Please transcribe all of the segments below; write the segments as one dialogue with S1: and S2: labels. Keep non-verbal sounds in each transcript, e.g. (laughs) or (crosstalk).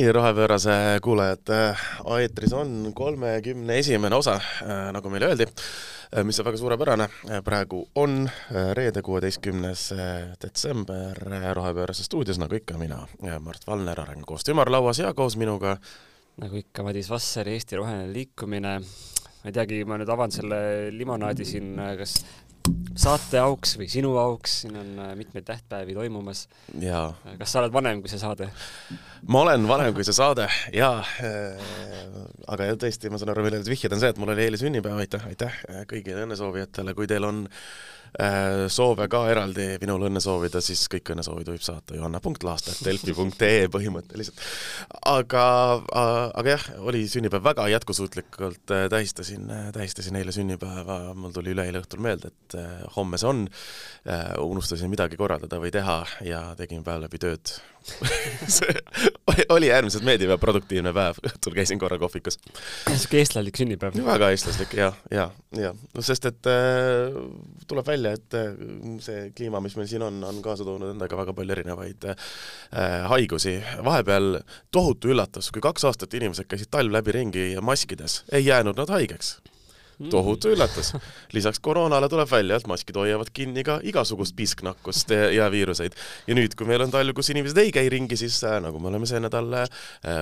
S1: nii, rohepöörase kuulajad, eetris on kolmekümne esimene osa, nagu meile öeldi, mis on väga suurepärane. praegu on reede, kuueteistkümnes detsember Rohepöörase stuudios, nagu ikka, mina, Mart Valner, Arengukoostöö ümarlauas ja koos minuga
S2: nagu ikka, Madis Vasser, Eesti Roheline Liikumine. ma ei teagi, ma nüüd avan selle limonaadi siin, kas saate auks või sinu auks, siin on äh, mitmeid tähtpäevi toimumas. kas sa oled vanem kui see saade?
S1: ma olen vanem kui see saade jaa äh,, aga jah, tõesti, ma saan aru, millele sa vihjad, on see, et mul oli eile sünnipäev, aitäh, aitäh kõigile õnnesoovijatele, kui teil on äh, Äh, soove ka eraldi minule õnne soovida, siis kõik õnnesoovid võib saata johanna.laastet.delfi.ee põhimõtteliselt. aga, aga jah, oli sünnipäev väga jätkusuutlikult, äh, tähistasin, äh, tähistasin eile sünnipäeva, mul tuli üleeile õhtul meelde, et homme see on, unustasin midagi korraldada või teha ja tegin päev läbi tööd (laughs) see oli äärmiselt meeldiv ja produktiivne päev, õhtul käisin korra kohvikus.
S2: niisugune eestlaslik sünnipäev.
S1: väga eestlaslik ja, ja, ja no sest, et äh, tuleb välja, et äh, see kliima, mis meil siin on, on kaasa toonud endaga väga palju erinevaid äh, haigusi. vahepeal tohutu üllatus, kui kaks aastat inimesed käisid talv läbi ringi maskides, ei jäänud nad haigeks tohutu üllatus. lisaks koroonale tuleb välja, et maskid hoiavad kinni ka igasugust pisknakkust ja viiruseid. ja nüüd, kui meil on talv, kus inimesed ei käi ringi, siis äh, nagu me oleme see nädal äh,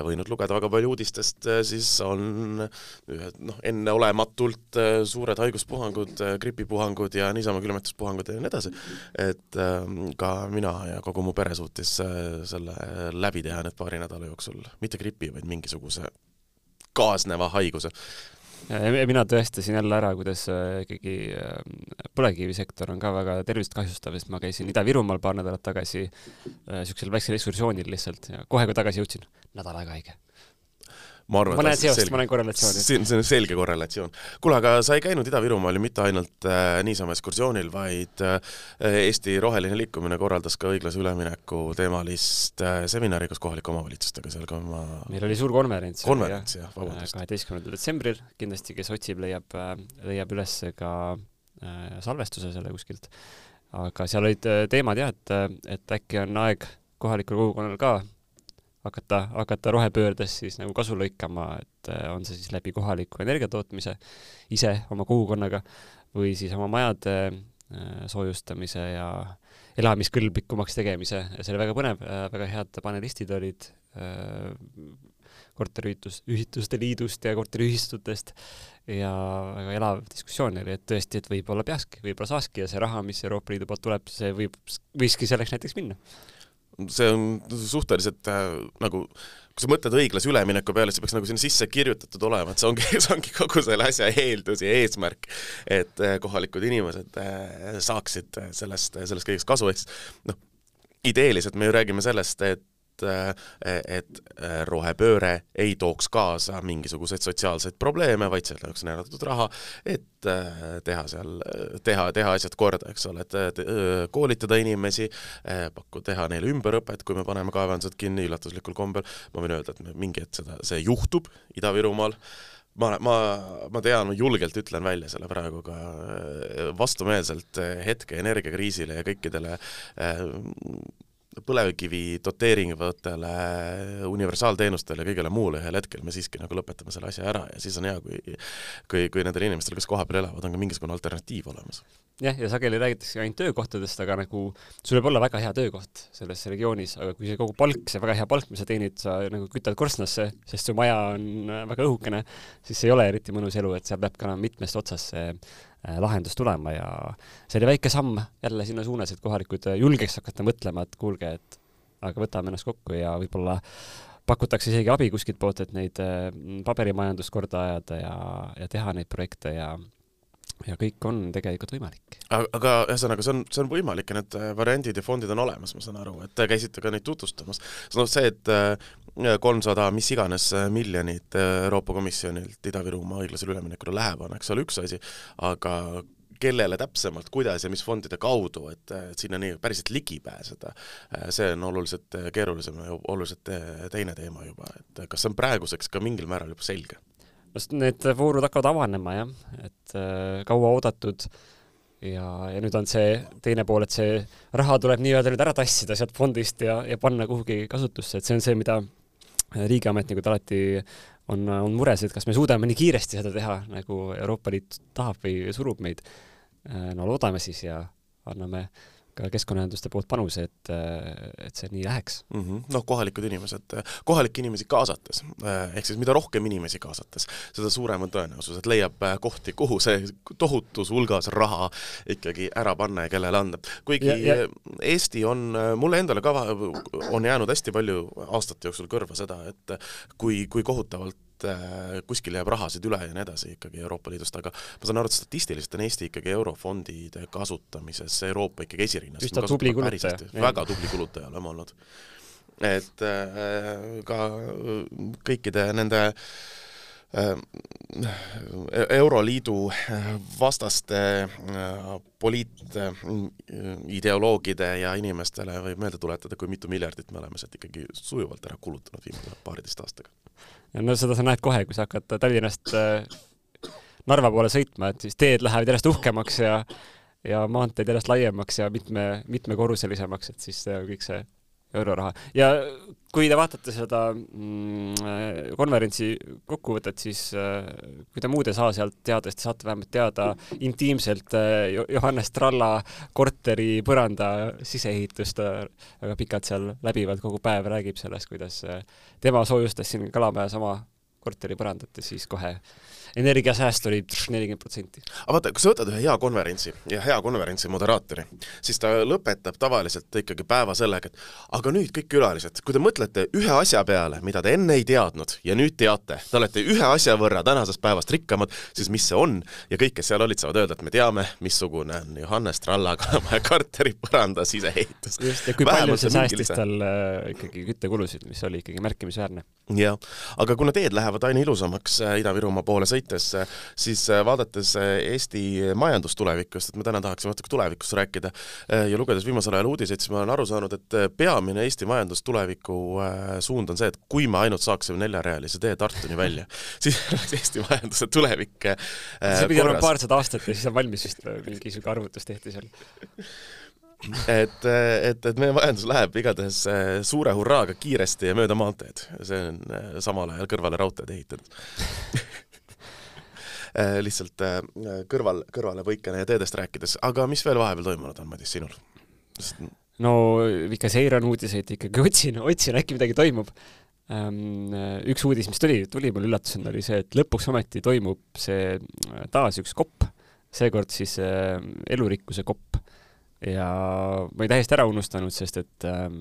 S1: võinud lugeda väga palju uudistest, äh, siis on ühed noh, enneolematult suured haiguspuhangud, gripipuhangud ja niisama külmetuspuhangud ja nii edasi. et ähm, ka mina ja kogu mu pere suutis selle läbi teha nüüd paari nädala jooksul, mitte gripi, vaid mingisuguse kaasneva haiguse
S2: mina tõestasin jälle ära, kuidas äh, ikkagi äh, põlevkivisektor on ka väga tervist kahjustav, sest ma käisin Ida-Virumaal paar nädalat tagasi niisugusel äh, väiksel ekskursioonil lihtsalt ja kohe, kui tagasi jõudsin, nädal aega haige
S1: ma arvan,
S2: ma näen seost, ma näen korrelatsiooni.
S1: see on, selge korrelatsioon. kuule, aga sa ei käinud Ida-Virumaal ju mitte ainult äh, niisama ekskursioonil, vaid äh, Eesti Roheline Liikumine korraldas ka õiglase ülemineku teemalist äh, seminari koos kohalike omavalitsustega, seal ka ma
S2: meil oli suur konverents.
S1: konverents, jah, vabandust.
S2: kaheteistkümnendal detsembril, kindlasti kes otsib, leiab äh,, leiab üles ka äh, salvestuse selle kuskilt. aga seal olid äh, teemad jah, et, et äkki on aeg kohalikul kogukonnal ka hakata, hakata rohepöördes siis nagu kasu lõikama, et äh, on see siis läbi kohaliku energiatootmise ise oma kogukonnaga või siis oma majade äh, soojustamise ja elamiskõlblikumaks tegemise. See oli väga põnev, äh, väga head panelistid olid korteriühitus, ühituste liidust ja korteriühistutest. Ja väga elav diskussioon oli, et tõesti, et võib-olla peakski, võib-olla saakski ja see raha, mis Euroopa Liidu poolt tuleb, see võib, võikski selleks näiteks minna
S1: see on suhteliselt äh, nagu, kui sa mõtled õiglase ülemineku peale, see peaks nagu sinna sisse kirjutatud olema, et see ongi, (laughs) see ongi kogu selle asja eeldus ja eesmärk, et äh, kohalikud inimesed äh, saaksid sellest, sellest kõigest kasu, ehk siis noh, ideeliselt me ju räägime sellest, et et, et rohepööre ei tooks kaasa mingisuguseid sotsiaalseid probleeme, vaid selle jaoks on eraldatud raha, et teha seal, teha, teha asjad korda, eks ole, et koolitada inimesi, pakku-, teha neile ümberõpet, kui me paneme kaevandused kinni üllatuslikul kombel, ma võin öelda, et mingi hetk seda, see juhtub Ida-Virumaal, ma, ma, ma tean, julgelt ütlen välja selle praegu ka vastumeelselt hetke energiakriisile ja kõikidele põlevkivi doteeringuvatele universaalteenustele ja kõigele muule ühel hetkel me siiski nagu lõpetame selle asja ära ja siis on hea, kui kui, kui nendel inimestel, kes kohapeal elavad, on ka mingisugune alternatiiv olemas.
S2: jah, ja sageli räägitakse ainult töökohtadest, aga nagu sul võib olla väga hea töökoht selles regioonis, aga kui see kogu palk, see väga hea palk, mis sa teenid, sa nagu kütad korstnasse, sest su maja on väga õhukene, siis ei ole eriti mõnus elu, et seal peab ka mitmest otsast see lahendus tulema ja see oli väike samm jälle sinna suunas, et kohalikud julgeks hakata mõtlema, et kuulge, et aga võtame ennast kokku ja võib-olla pakutakse isegi abi kuskilt poolt, et neid äh, paberimajandust korda ajada ja, ja teha neid projekte ja ja kõik on tegelikult võimalik.
S1: aga ühesõnaga, see on, see on võimalik ja need äh, variandid ja fondid on olemas, ma saan aru, et te käisite ka neid tutvustamas. noh, see, et kolmsada mis iganes miljonit Euroopa Komisjonilt Ida-Virumaa õiglasele üleminekule läheb, on eks ole üks asi, aga kellele täpsemalt, kuidas ja mis fondide kaudu, et sinna nii päriselt ligi pääseda, see on oluliselt keerulisem ja oluliselt teine teema juba, et kas see on praeguseks ka mingil määral juba selge?
S2: No need voorud hakkavad avanema jah, et äh, kaua oodatud. Ja, ja nüüd on see teine pool, et see raha tuleb nii-öelda nüüd ära tassida sealt fondist ja, ja panna kuhugi kasutusse, et see on see, mida riigiametnikud alati on, on mures, et kas me suudame nii kiiresti seda teha, nagu Euroopa Liit tahab või surub meid. no loodame siis ja anname ka keskkonnaühenduste poolt panuse, et, et see nii läheks
S1: mm -hmm.. noh, kohalikud inimesed, kohalikke inimesi kaasates, ehk siis mida rohkem inimesi kaasates, seda suurem on tõenäosus, et leiab kohti, kuhu see tohutus hulgas raha ikkagi ära panna ja kellele anda. kuigi ja, ja... Eesti on, mulle endale ka on jäänud hästi palju aastate jooksul kõrva seda, et kui, kui kohutavalt et äh, kuskil jääb rahasid üle ja nii edasi ikkagi Euroopa Liidust, aga ma saan aru, et statistiliselt on Eesti ikkagi eurofondide kasutamises Euroopa ikkagi esirinnas.
S2: üsna tubli kulutaja.
S1: väga tubli kulutaja oleme olnud. et äh, ka kõikide nende äh, Euroliidu vastaste poliitideoloogide ja inimestele võib meelde tuletada, kui mitu miljardit me oleme sealt ikkagi sujuvalt ära kulutanud viimase paariteist aastaga
S2: ja no seda sa näed kohe, kui sa hakkad Tallinnast äh, Narva poole sõitma, et siis teed lähevad järjest uhkemaks ja ja maanteed järjest laiemaks ja mitme, mitmekorruselisemaks, et siis kõik see euroraha. ja kui te vaatate seda mm, konverentsi kokkuvõtet, siis äh, kui te muud ei saa sealt teada, siis te saate vähemalt teada intiimselt äh, Johannes Tralla korteri põranda siseehitust äh, väga pikalt seal läbivalt kogu päev räägib sellest, kuidas äh, tema soojustas siin Kalamajas oma korteri põrandat ja siis kohe energiasääst oli nelikümmend protsenti.
S1: aga vaata, kui sa võtad ühe hea konverentsi ja hea konverentsi moderaatori, siis ta lõpetab tavaliselt ikkagi päeva sellega, et aga nüüd kõik külalised, kui te mõtlete ühe asja peale, mida te enne ei teadnud ja nüüd teate, te olete ühe asja võrra tänasest päevast rikkamad, siis mis see on? ja kõik, kes seal olid, saavad öelda, et me teame, missugune on Johannes Tralla Kalamaja (laughs) korteri põranda siseehitus.
S2: just, ja kui Vähemalt palju see säästis tal äh, ikkagi küttekulusid, mis oli ikkagi märkimisväärne.
S1: jah, aga kuna teed lähevad aina ilusamaks äh, Ida-Virumaa poole sõites, siis äh, vaadates äh, Eesti majandustulevikust, et me täna tahaksime natuke tulevikust rääkida äh, ja lugedes viimasel ajal uudiseid, siis ma olen aru saanud, et peamine Eesti majandustuleviku suund on see, et kui me ainult saaksime neljarealise tee Tartuni välja, (laughs) siis oleks Eesti majanduse tulevik
S2: see pidi olema paarsada aastat ja siis on valmis vist, mingi niisugune arvutus tehti seal.
S1: Et, et, et meie majandus läheb igatahes suure hurraaga kiiresti ja mööda maanteed. see on samal ajal kõrvale raudteed ehitatud (laughs) lihtsalt äh, kõrval, kõrvalepõikena ja teedest rääkides, aga mis veel vahepeal toimunud on, Madis, sinul?
S2: no ikka seiran uudiseid, ikkagi otsin, otsin, äkki midagi toimub. Ähm, üks uudis, mis tuli, tuli mulle üllatusena, oli see, et lõpuks ometi toimub see taas üks kopp, seekord siis äh, elurikkuse kopp ja ma olin täiesti ära unustanud, sest et ähm,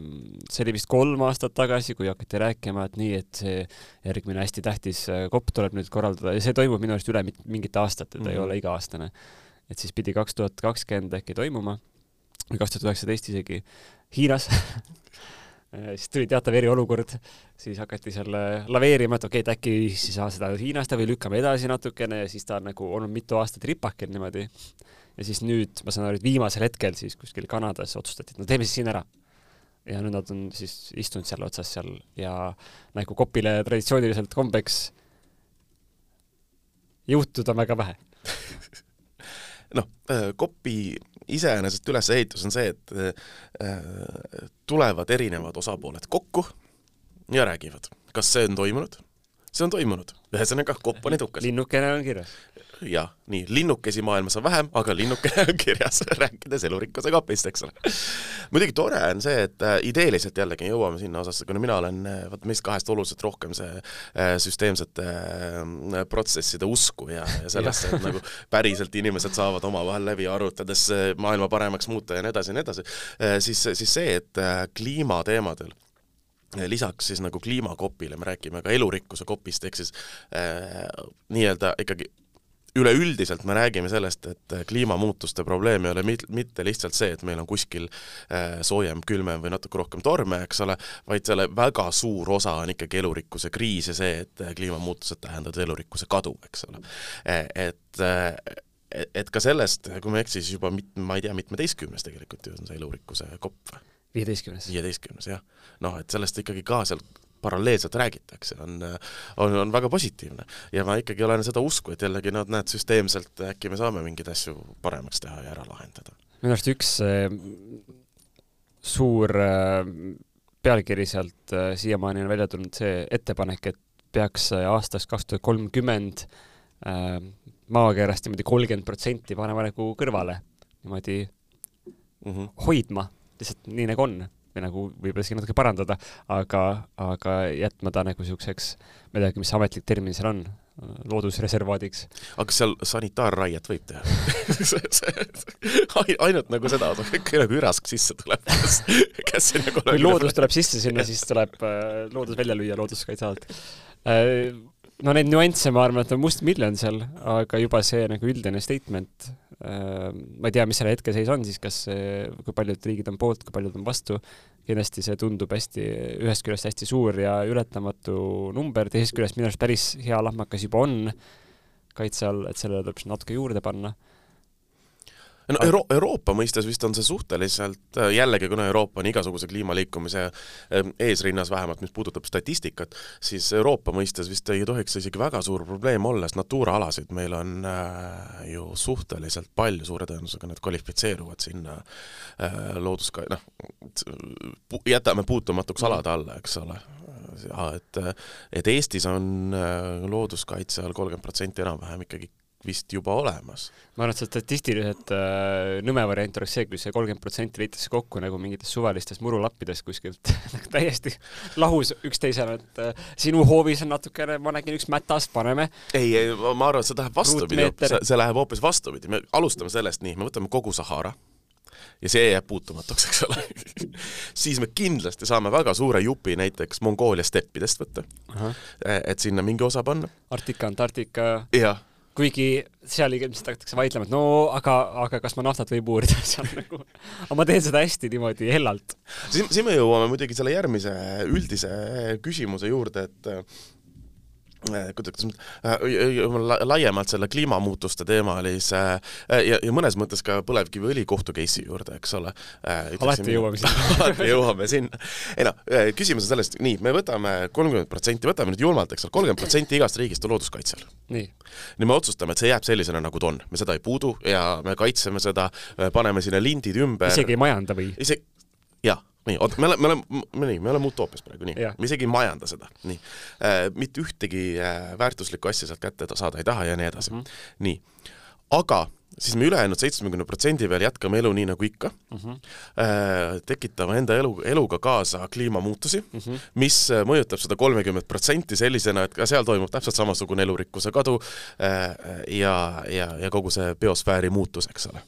S2: see oli vist kolm aastat tagasi, kui hakati rääkima, et nii, et see järgmine hästi tähtis äh, kopp tuleb nüüd korraldada ja see toimub minu arust üle mingit aastat, et ta mm -hmm. ei mhm. ole iga-aastane. et siis pidi kaks tuhat kakskümmend äkki toimuma või kaks tuhat üheksateist isegi Hiinas (laughs) siis tuli teatav eriolukord, siis hakati seal laveerima, et okei okay,, et äkki siis ei saa seda Hiinast või lükkame edasi natukene ja siis ta on nagu olnud mitu aastat ripakel niimoodi ja siis nüüd ma saan aru, et viimasel hetkel siis kuskil Kanadas otsustati, et no teeme siis siin ära. ja nüüd nad on siis istunud seal otsas seal ja nagu Kopile traditsiooniliselt kombeks jõutud on väga vähe (laughs)
S1: noh, äh, Kopi iseenesest ülesehitus on see, et äh, tulevad erinevad osapooled kokku ja räägivad, kas see on toimunud see on toimunud, ühesõnaga kopp on edukas.
S2: linnukene on kirjas.
S1: Jah, nii, linnukesi maailmas on vähem, aga linnukene on kirjas, (laughs) rääkides elurikkuse kapist, eks ole. muidugi tore on see, et äh, ideeliselt jällegi jõuame sinna osasse, kuna mina olen äh, vot meist kahest oluliselt rohkem see äh, süsteemsete protsesside usku ja, ja sellesse, et nagu päriselt inimesed saavad omavahel läbi arutades maailma paremaks muuta ja nii edasi ja nii edasi. Siis, siis see, et kliimateemadel lisaks siis nagu kliimakopile me räägime ka elurikkuse kopist, ehk siis äh, nii-öelda ikkagi üleüldiselt me räägime sellest, et kliimamuutuste probleem ei ole mit-, mitte lihtsalt see, et meil on kuskil äh, soojem, külmem või natuke rohkem torme, eks ole, vaid selle väga suur osa on ikkagi elurikkuse kriis ja see, et äh, kliimamuutused tähendavad elurikkuse kadu, eks ole. et et ka sellest, kui ma ei eksi, siis juba mit-, ma ei tea, mitmeteistkümnes tegelikult ju on see elurikkuse kopp või?
S2: Viieteistkümnes.
S1: viieteistkümnes, jah. noh, et sellest ikkagi ka seal paralleelselt räägitakse, on, on, on väga positiivne. ja ma ikkagi olen seda usku, et jällegi noh, näed, süsteemselt äkki me saame mingeid asju paremaks teha ja ära lahendada.
S2: minu arust üks äh, suur äh, pealkiri sealt äh, siiamaani on välja tulnud see ettepanek, et peaks aastaks kaks tuhat kolmkümmend maakerast niimoodi kolmkümmend protsenti panema nagu kõrvale, niimoodi mm -hmm. hoidma, lihtsalt nii nagu on. Või nagu võib-olla isegi natuke parandada, aga, aga jätma ta nagu niisuguseks, ma ei teagi, mis ametlik termin seal on, loodusreservaadiks.
S1: aga kas seal sanitaarraiet võib teha. (laughs) Ainult nagu seda, kui nagu ürask sisse tuleb, (laughs) kes, kes
S2: see nagu kui loodus tuleb sisse sinna, siis tuleb äh, loodus välja lüüa looduskaitse alt äh, no neid nüansse, ma arvan, et on mustmiljon seal, aga juba see nagu üldine statement ma ei tea, mis selle hetkeseis on siis, kas kui paljud riigid on poolt, kui paljud on vastu, kindlasti see tundub hästi, ühest küljest hästi suur ja ületamatu number, teisest küljest minu arust päris hea lahmakas juba on. Kaitse all, et sellele tuleb natuke juurde panna
S1: no Euro Euroopa mõistes vist on see suhteliselt, äh, jällegi kuna Euroopa on igasuguse kliimaliikumise ähm, eesrinnas, vähemalt mis puudutab statistikat, siis Euroopa mõistes vist ei tohiks isegi väga suur probleem olla, sest Natura alasid meil on äh, ju suhteliselt palju, suure tõenäosusega need kvalifitseeruvad sinna äh, looduska-, noh, jätame puutumatuks mm. alade alla, eks ole ja et, et Eestis on äh, looduskaitse all kolmkümmend protsenti enam-vähem ikkagi vist juba olemas.
S2: ma arvan, et see statistiliselt äh, nõme variant oleks see, kui see kolmkümmend protsenti liitakse kokku nagu mingitest suvalistest murulappidest kuskilt (laughs) nagu täiesti lahus üksteisele, et äh, sinu hoovis on natukene, ma nägin üks mätas, paneme.
S1: ei, ei, ma arvan, et see läheb vastupidi, see, see läheb hoopis vastupidi, me alustame sellest nii, me võtame kogu Sahara ja see jääb puutumatuks, eks ole (laughs) siis me kindlasti saame väga suure jupi näiteks Mongoolia steppidest võtta. et sinna mingi osa panna.
S2: Arktika, Antarktika.
S1: jah
S2: kuigi seal ilmselt hakatakse vaidlema, et no aga, aga kas ma naftat võib uurida (laughs) seal nagu, aga ma teen seda hästi niimoodi hellalt.
S1: siis, siis me jõuame muidugi selle järgmise üldise küsimuse juurde, et kuidas äh, laiemalt selle kliimamuutuste teemalise äh, ja, ja mõnes mõttes ka põlevkiviõli kohtu case'i juurde, eks ole.
S2: alati jõuame sinna (laughs)
S1: alati jõuame sinna. ei noh, küsimus on sellest, nii, me võtame kolmkümmend protsenti, võtame nüüd julmalt, eks ole, kolmkümmend protsenti igast riigist on looduskaitse all.
S2: nii.
S1: nii me otsustame, et see jääb sellisena, nagu ta on, me seda ei puudu ja me kaitseme seda, paneme sinna lindid ümber.
S2: isegi ei majanda või?
S1: isegi, jah nii, oota, me oleme, me oleme, nii, me oleme utoopias praegu, nii, me isegi ei majanda seda, nii äh,. mitte ühtegi äh, väärtuslikku asja sealt kätte saada ei taha ja nii edasi mm. -hmm. nii, aga siis me ülejäänud seitsmekümne protsendi peal jätkame elu nii nagu ikka mm, -hmm. tekitame enda elu, eluga kaasa kliimamuutusi mm, -hmm. mis äh, mõjutab seda kolmekümmet protsenti sellisena, et ka seal toimub täpselt samasugune elurikkuse kadu äh, ja, ja, ja kogu see biosfääri muutus, eks ole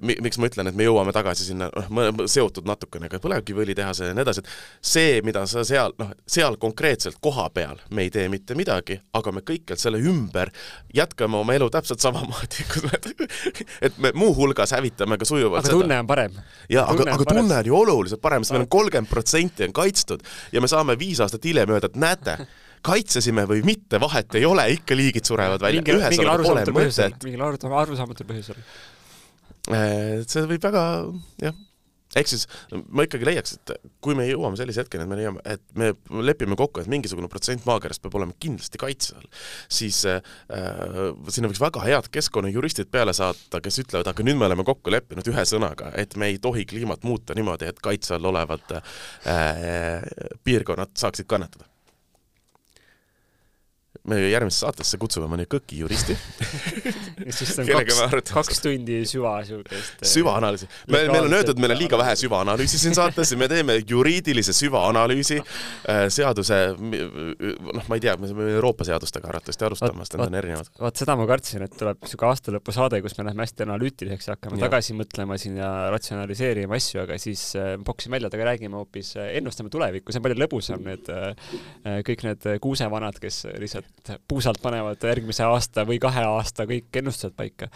S1: miks ma ütlen, et me jõuame tagasi sinna, noh, seotud natukene ka põlevkiviõlitehase ja nii edasi, et see, mida sa seal, noh, seal konkreetselt koha peal me ei tee mitte midagi, aga me kõikjalt selle ümber jätkame oma elu täpselt samamoodi, (laughs) et me muuhulgas hävitame ka sujuvalt
S2: aga tunne on parem.
S1: jaa, aga, aga tunne on ju oluliselt parem, sest meil on kolmkümmend protsenti on kaitstud ja me saame viis aastat hiljem öelda, et näete, kaitsesime või mitte, vahet ei ole, ikka liigid surevad välja.
S2: mingil arusaamatul põhjusel, mingil arusaamatul põhjusel
S1: see võib väga jah, ehk siis ma ikkagi leiaks, et kui me jõuame sellise hetkeni, et me leiame, et me lepime kokku, et mingisugune protsent maakerast peab olema kindlasti kaitse all, siis äh, sinna võiks väga head keskkonnajuristid peale saata, kes ütlevad, aga nüüd me oleme kokku leppinud ühe sõnaga, et me ei tohi kliimat muuta niimoodi, et kaitse all olevad äh, piirkonnad saaksid kannatada me järgmisse saatesse kutsume mõne kõki juristi (laughs)
S2: siis on kaks, kaks tundi süva niisugust
S1: äh, süvaanalüüsi. me, meil on öeldud, meil on liiga vähe süvaanalüüsi siin saates ja me teeme juriidilise süvaanalüüsi äh, seaduse, noh, ma ei tea, me peame Euroopa seadustega arvatavasti alustama, sest need on erinevad.
S2: vot seda ma kartsin, et tuleb niisugune aastalõpusaade, kus me läheme hästi analüütiliseks ja hakkame ja. tagasi mõtlema siin ja ratsionaliseerima asju, aga siis äh, poksime välja, aga räägime hoopis, ennustame tulevikku, see on palju lõbusam, need kõik need kuusevanad, kes lihtsalt puusalt panevad järgmise aasta või kahe aasta kõik ennustused paika.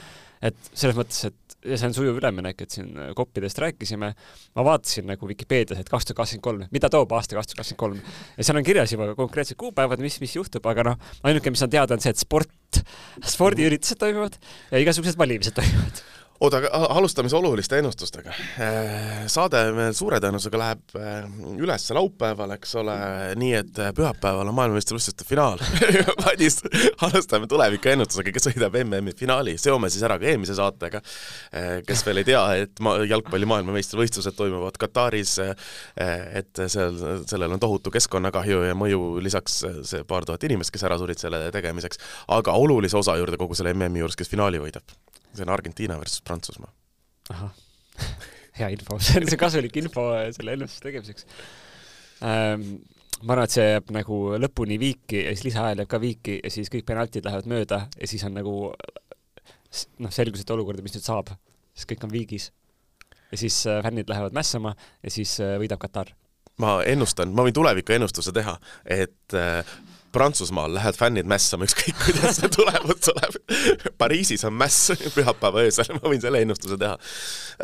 S2: et selles mõttes, et ja see on sujuv üleminek, et siin koppidest rääkisime, ma vaatasin nagu Vikipeedias, et kaks tuhat kakskümmend kolm, mida toob aasta kaks tuhat kakskümmend kolm. ja seal on kirjas juba konkreetsed kuupäevad, mis, mis juhtub, aga noh, ainuke, mis on teada, on see, et sport, spordiüritused toimuvad ja igasugused valimised toimuvad
S1: oota, aga alustame siis oluliste ennustustega. Saade meil suure tõenäosusega läheb äh, üles laupäeval, eks ole, nii et äh, pühapäeval on maailmameistrivõistluste finaal. (laughs) Madis, alustame tuleviku ennustusega, kes võidab MM-i finaali, seome siis ära ka eelmise saatega. kes veel ei tea, et ma-, jalgpalli maailmameistrivõistlused toimuvad Kataris, et seal, sellel on tohutu keskkonnakahju ja mõju lisaks see paar tuhat inimest, kes ära surid selle tegemiseks, aga olulise osa juurde kogu selle MM-i juures, kes finaali võidab see on Argentiina versus Prantsusmaa.
S2: ahah, (laughs) hea info, (laughs) see on see kasulik info selle ennustuse tegemiseks ähm,. ma arvan, et see jääb nagu lõpuni viiki ja siis lisaajal jääb ka viiki ja siis kõik penaltid lähevad mööda ja siis on nagu noh, selgus, et olukorda, mis nüüd saab, siis kõik on viigis. ja siis äh, fännid lähevad mässama ja siis äh, võidab Katar.
S1: ma ennustan, ma võin tuleviku ennustuse teha, et äh, Prantsusmaal lähevad fännid mässama, ükskõik (laughs) kuidas see tulemus tuleb. Pariisis on mäss (laughs) pühapäeva öösel, ma võin selle ennustuse teha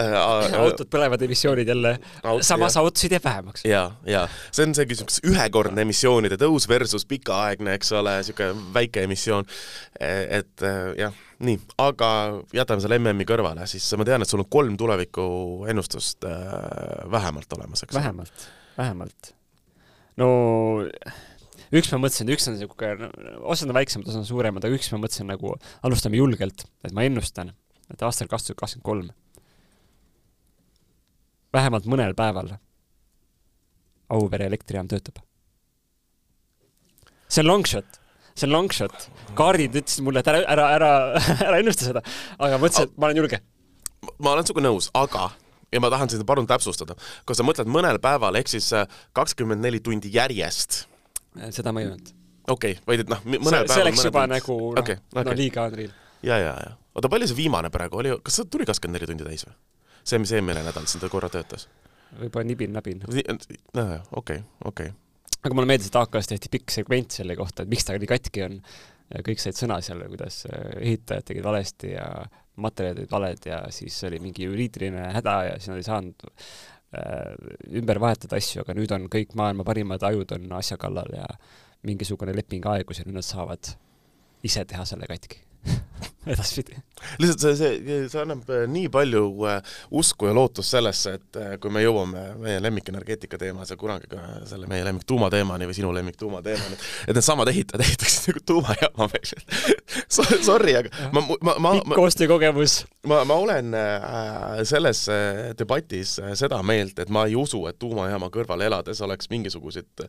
S2: äh,. autod põlevad, emissioonid jälle Aut, samas autosid jääb vähemaks.
S1: ja, ja see on see küsimus, ühekordne emissioonide tõus versus pikaaegne, eks ole, niisugune väike emissioon. et jah, nii, aga jätame selle MM-i kõrvale, siis ma tean, et sul on kolm tuleviku ennustust äh, vähemalt olemas, eks?
S2: vähemalt, vähemalt. no üks ma mõtlesin, üks on niisugune, osad on väiksemad, osad on suuremad, aga üks ma mõtlesin nagu, alustame julgelt, et ma ennustan, et aastal kaks tuhat kakskümmend kolm vähemalt mõnel päeval Auvere elektrijaam töötab. see on long shot, see on long shot. kaardid ütlesid mulle, et ära, ära, ära, (laughs) ära ennusta seda, aga mõtlesin, et ma olen julge.
S1: ma olen sinuga nõus, aga ja ma tahan seda palun täpsustada, kas sa mõtled mõnel päeval ehk siis kakskümmend neli tundi järjest
S2: seda ma ei öelnud.
S1: okei okay,, vaid et noh, mõnel
S2: päeval see läks juba tund... nagu noh okay, okay., no liiga unreal.
S1: ja, ja, ja. oota, palju see viimane praegu oli, kas see tuli kakskümmend neli tundi täis või? see, mis eelmine nädal siin ta korra töötas?
S2: võib-olla nibin-nabin.
S1: nojah, okei, okei.
S2: aga mulle meeldis, et AK-s tehti pikk segment selle kohta, et miks ta nii katki on. kõik said sõna seal, kuidas äh, ehitajad tegid valesti ja materjalid olid valed ja siis oli mingi juriidiline häda ja siis nad ei saanud Äh, ümber vahetada asju, aga nüüd on kõik maailma parimad ajud on asja kallal ja mingisugune leping aegus ja nüüd nad saavad ise teha selle katki (laughs) (laughs) edaspidi.
S1: lihtsalt see, see, see annab äh, nii palju uh, usku ja lootust sellesse, et uh, kui me jõuame meie lemmikenergeetika teemas ja kunagi ka selle meie lemmik tuumateemani või sinu lemmik tuumateemani, et needsamad ehitajad (laughs) ehitaksid nagu tuumajaama meil (laughs) Sorry, aga ma, ma, ma
S2: pikk koostöökogemus.
S1: ma, ma olen selles debatis seda meelt, et ma ei usu, et tuumajaama kõrval elades oleks mingisuguseid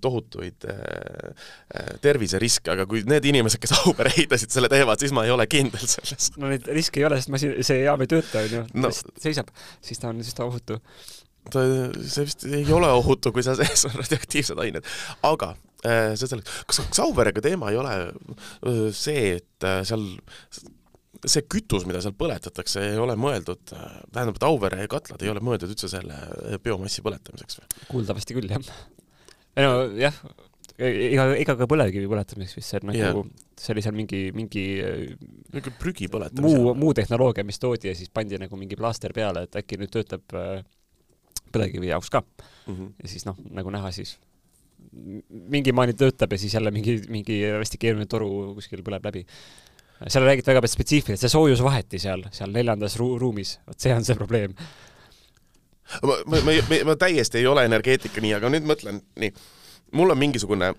S1: tohutuid terviseriske, aga kui need inimesed, kes Auvere ehitasid selle teevad, siis ma ei ole kindel selles.
S2: no neid riske ei ole, sest masin, see jaam ei tööta, onju no.. seisab, siis ta on, siis ta on ohutu.
S1: ta, see vist ei ole ohutu, kui seal (laughs) sees on radioaktiivsed ained. aga äh, see selleks, kas, kas Auverega teema ei ole äh, see, et äh, seal see kütus, mida seal põletatakse, ei ole mõeldud, tähendab, et Auvere katlad ei ole mõeldud üldse selle biomassi põletamiseks või?
S2: kuuldavasti küll, jah. ei no jah, ega, ega ka põlevkivi põletamiseks vist, see on nagu yeah., see oli seal mingi, mingi
S1: mingi prügi põletamise
S2: muu, muu tehnoloogia, mis toodi ja siis pandi nagu mingi plaaster peale, et äkki nüüd töötab äh, põlevkivi jaoks ka mm. -hmm. ja siis noh, nagu näha, siis mingi maani töötab ja siis jälle mingi, mingi hästi keeruline toru kuskil põleb läbi. seal räägiti väga spetsiifiliselt, see soojusvaheti seal, seal neljandas ru ruumis, vot see on see probleem.
S1: ma, ma, ma, ma, ma täiesti ei ole energeetika nii, aga nüüd mõtlen nii mul on mingisugune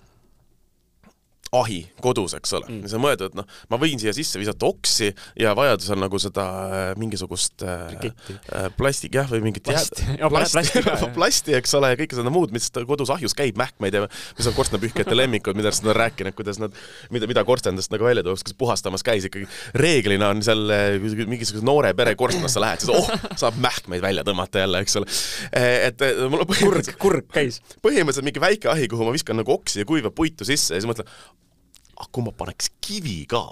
S1: ahi kodus, eks ole mm., sa mõtled, et noh, ma võin siia sisse visata oksi ja vajadusel nagu seda äh, mingisugust äh, äh plastik jah, või mingit
S2: Plast.
S1: jääd, plasti, plasti, (laughs) plasti, eks ole, ja kõike seda muud, mis kodus ahjus käib, mähkmeid ja mis on korstnapühkijate lemmikud, millest nad on rääkinud, kuidas nad, mida, mida korstendast nagu välja tuuakse, kes puhastamas käis ikkagi. reeglina on seal äh, mingisuguse noore pere korstnasse lähed, siis oh, saab mähkmeid välja tõmmata jälle, eks ole. et mul on
S2: põhimõtteliselt kurg, kurg käis.
S1: põhimõtteliselt mingi väike ahi, kuhu ma viskan nagu oksi ja kuiva puitu sisse ja siis mõtlen, ah kui ma paneks kivi ka,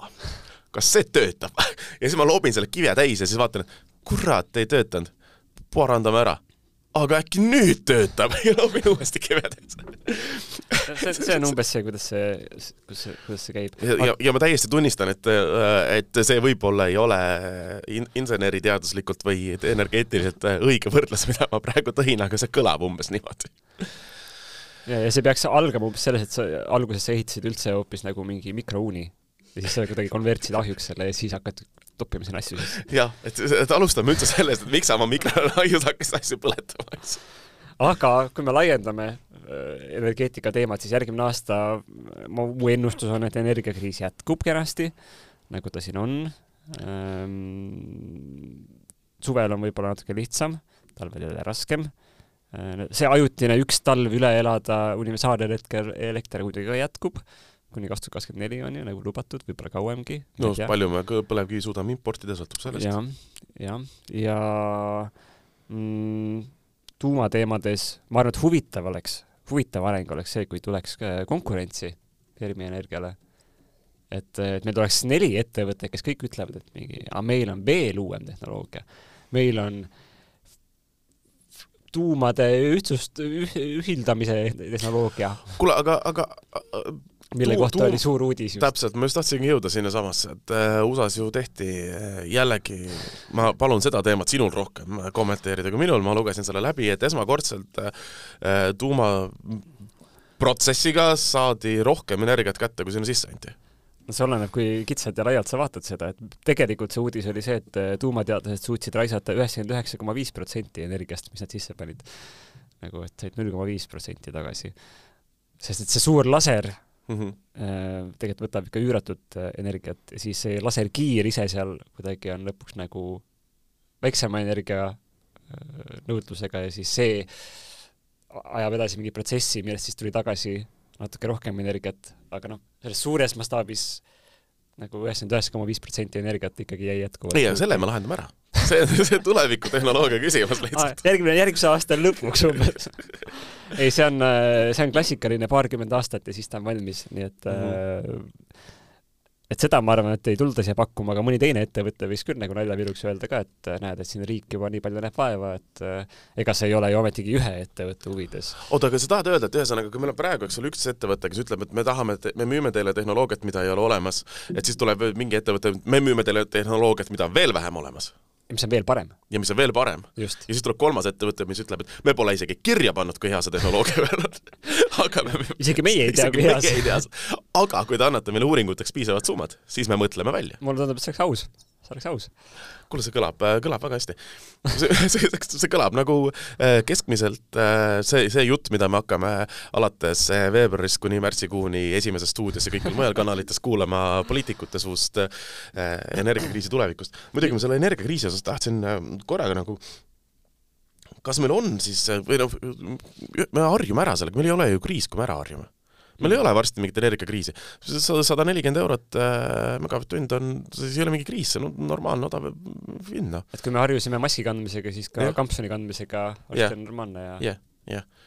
S1: kas see töötab? (laughs) ja siis ma loobin selle kive täis ja siis vaatan, et kurat, ei töötanud. parandame ära. aga äkki nüüd töötab (laughs) ja loobin uuesti täis
S2: see, see on umbes see, kuidas see, see, kuidas see käib.
S1: ja, ja, ja ma täiesti tunnistan, et, et see võib-olla ei ole in-, inseneriteaduslikult või energeetiliselt õige võrdlus, (laughs) mida ma praegu tõin, aga see kõlab umbes niimoodi
S2: ja, ja see peaks algama umbes selles, et sa alguses sa ehitasid üldse hoopis nagu mingi mikrouuni ja siis sa kuidagi konvertsid ahjuks selle ja siis hakkad toppima sinna asju sisse.
S1: jah, et, et alustame üldse sellest, et miks sa oma mikrolaius hakkasid asju põletama, eks.
S2: aga kui me laiendame energeetika teemat, siis järgmine aasta mu ennustus on, et energiakriis jätkub kenasti, nagu ta siin on. Ehm, suvel on võib-olla natuke lihtsam, talvel jälle raskem. See ajutine üks talv üle elada, universaalelekter, elekter muidugi ka jätkub kuni kaks tuhat kakskümmend neli on ju nagu lubatud, võib-olla kauemgi.
S1: no palju me põlevkivi suudame importida, sõltub sellest ja,.
S2: jah, jah, ja mm, tuumateemades ma arvan, et huvitav oleks, huvitav areng oleks see, kui tuleks konkurentsi Fermi Energiale. et, et meil tuleks neli ettevõtet, kes kõik ütlevad, et mingi, aga meil on veel uuem tehnoloogia. meil on tuumade ühtsust, ühildamise tehnoloogia.
S1: kuule, aga, aga
S2: mille kohta tuum, oli suur uudis
S1: just. täpselt, ma just tahtsingi jõuda sinnasamasse, et äh, USA-s ju tehti äh, jällegi, ma palun seda teemat sinul rohkem kommenteerida kui minul, ma lugesin selle läbi, et esmakordselt äh, tuumaprotsessiga saadi rohkem energiat kätte, kui sinna sisse anti
S2: no see oleneb, kui kitsalt ja laialt sa vaatad seda, et tegelikult see uudis oli see, et tuumateadlased suutsid raisata üheksakümmend üheksa koma viis protsenti energiast, mis nad sisse panid. nagu et said null koma viis protsenti tagasi. sest et see suur laser mm. -hmm. tegelikult võtab ikka üüratut äh, energiat ja siis see laserkiir ise seal kuidagi on lõpuks nagu väiksema energia äh, nõudlusega ja siis see ajab edasi mingi protsessi, millest siis tuli tagasi natuke rohkem energiat, aga noh, selles suures mastaabis nagu üheksakümmend üheksa koma viis protsenti energiat ikkagi jäi jätkuvalt.
S1: ei, aga selle me lahendame ära. see, see tulevikutehnoloogia küsimus lihtsalt.
S2: järgmine, järgmise aasta lõpuks umbes ei, see on, see on klassikaline paarkümmend aastat ja siis ta on valmis, nii et mm -hmm et seda ma arvan, et ei tulda siia pakkuma, aga mõni teine ettevõte võiks küll nagu naljaviluks öelda ka, et äh, näed, et siin riik juba nii palju näeb vaeva, et äh, ega see ei ole ju ometigi ühe ettevõtte huvides.
S1: oota, aga sa tahad öelda, et ühesõnaga, kui meil on praegu, eks ole, üks ettevõte, kes ütleb, et me tahame, me müüme teile tehnoloogiat, mida ei ole olemas, et siis tuleb mingi ettevõte, me müüme teile tehnoloogiat, mida on veel vähem olemas
S2: mis on veel parem.
S1: ja mis on veel parem. ja siis tuleb kolmas ettevõte, mis ütleb, et me pole isegi kirja pannud, kui hea see tehnoloogia veel (laughs) on. aga
S2: me isegi meie ei tea, kui hea
S1: see on. aga kui te annate meile uuringuteks piisavad summad, siis me mõtleme välja.
S2: mulle tundub, et see oleks aus see oleks aus.
S1: kuule, see kõlab, äh, kõlab väga hästi. (laughs) see, see, see, kõlab nagu äh, keskmiselt äh, see, see jutt, mida me hakkame alates veebruarist kuni märtsikuuni Esimeses stuudios ja kõikjal mujal kanalites kuulama poliitikute suust energiakriisi tulevikust. muidugi ma selle energiakriisi osas tahtsin korraga nagu kas meil on siis, või noh, me harjume ära sellega, meil ei ole ju kriis, kui me ära harjume meil ei ole varsti mingit energiakriisi. sada nelikümmend eurot äh, megavatt-tund on, see ei ole mingi kriis, see on normaalne odav hind, noh.
S2: et kui me harjusime maski kandmisega, siis ka yeah. kampsuni kandmisega oleks yeah. normaalne ja
S1: jah yeah., jah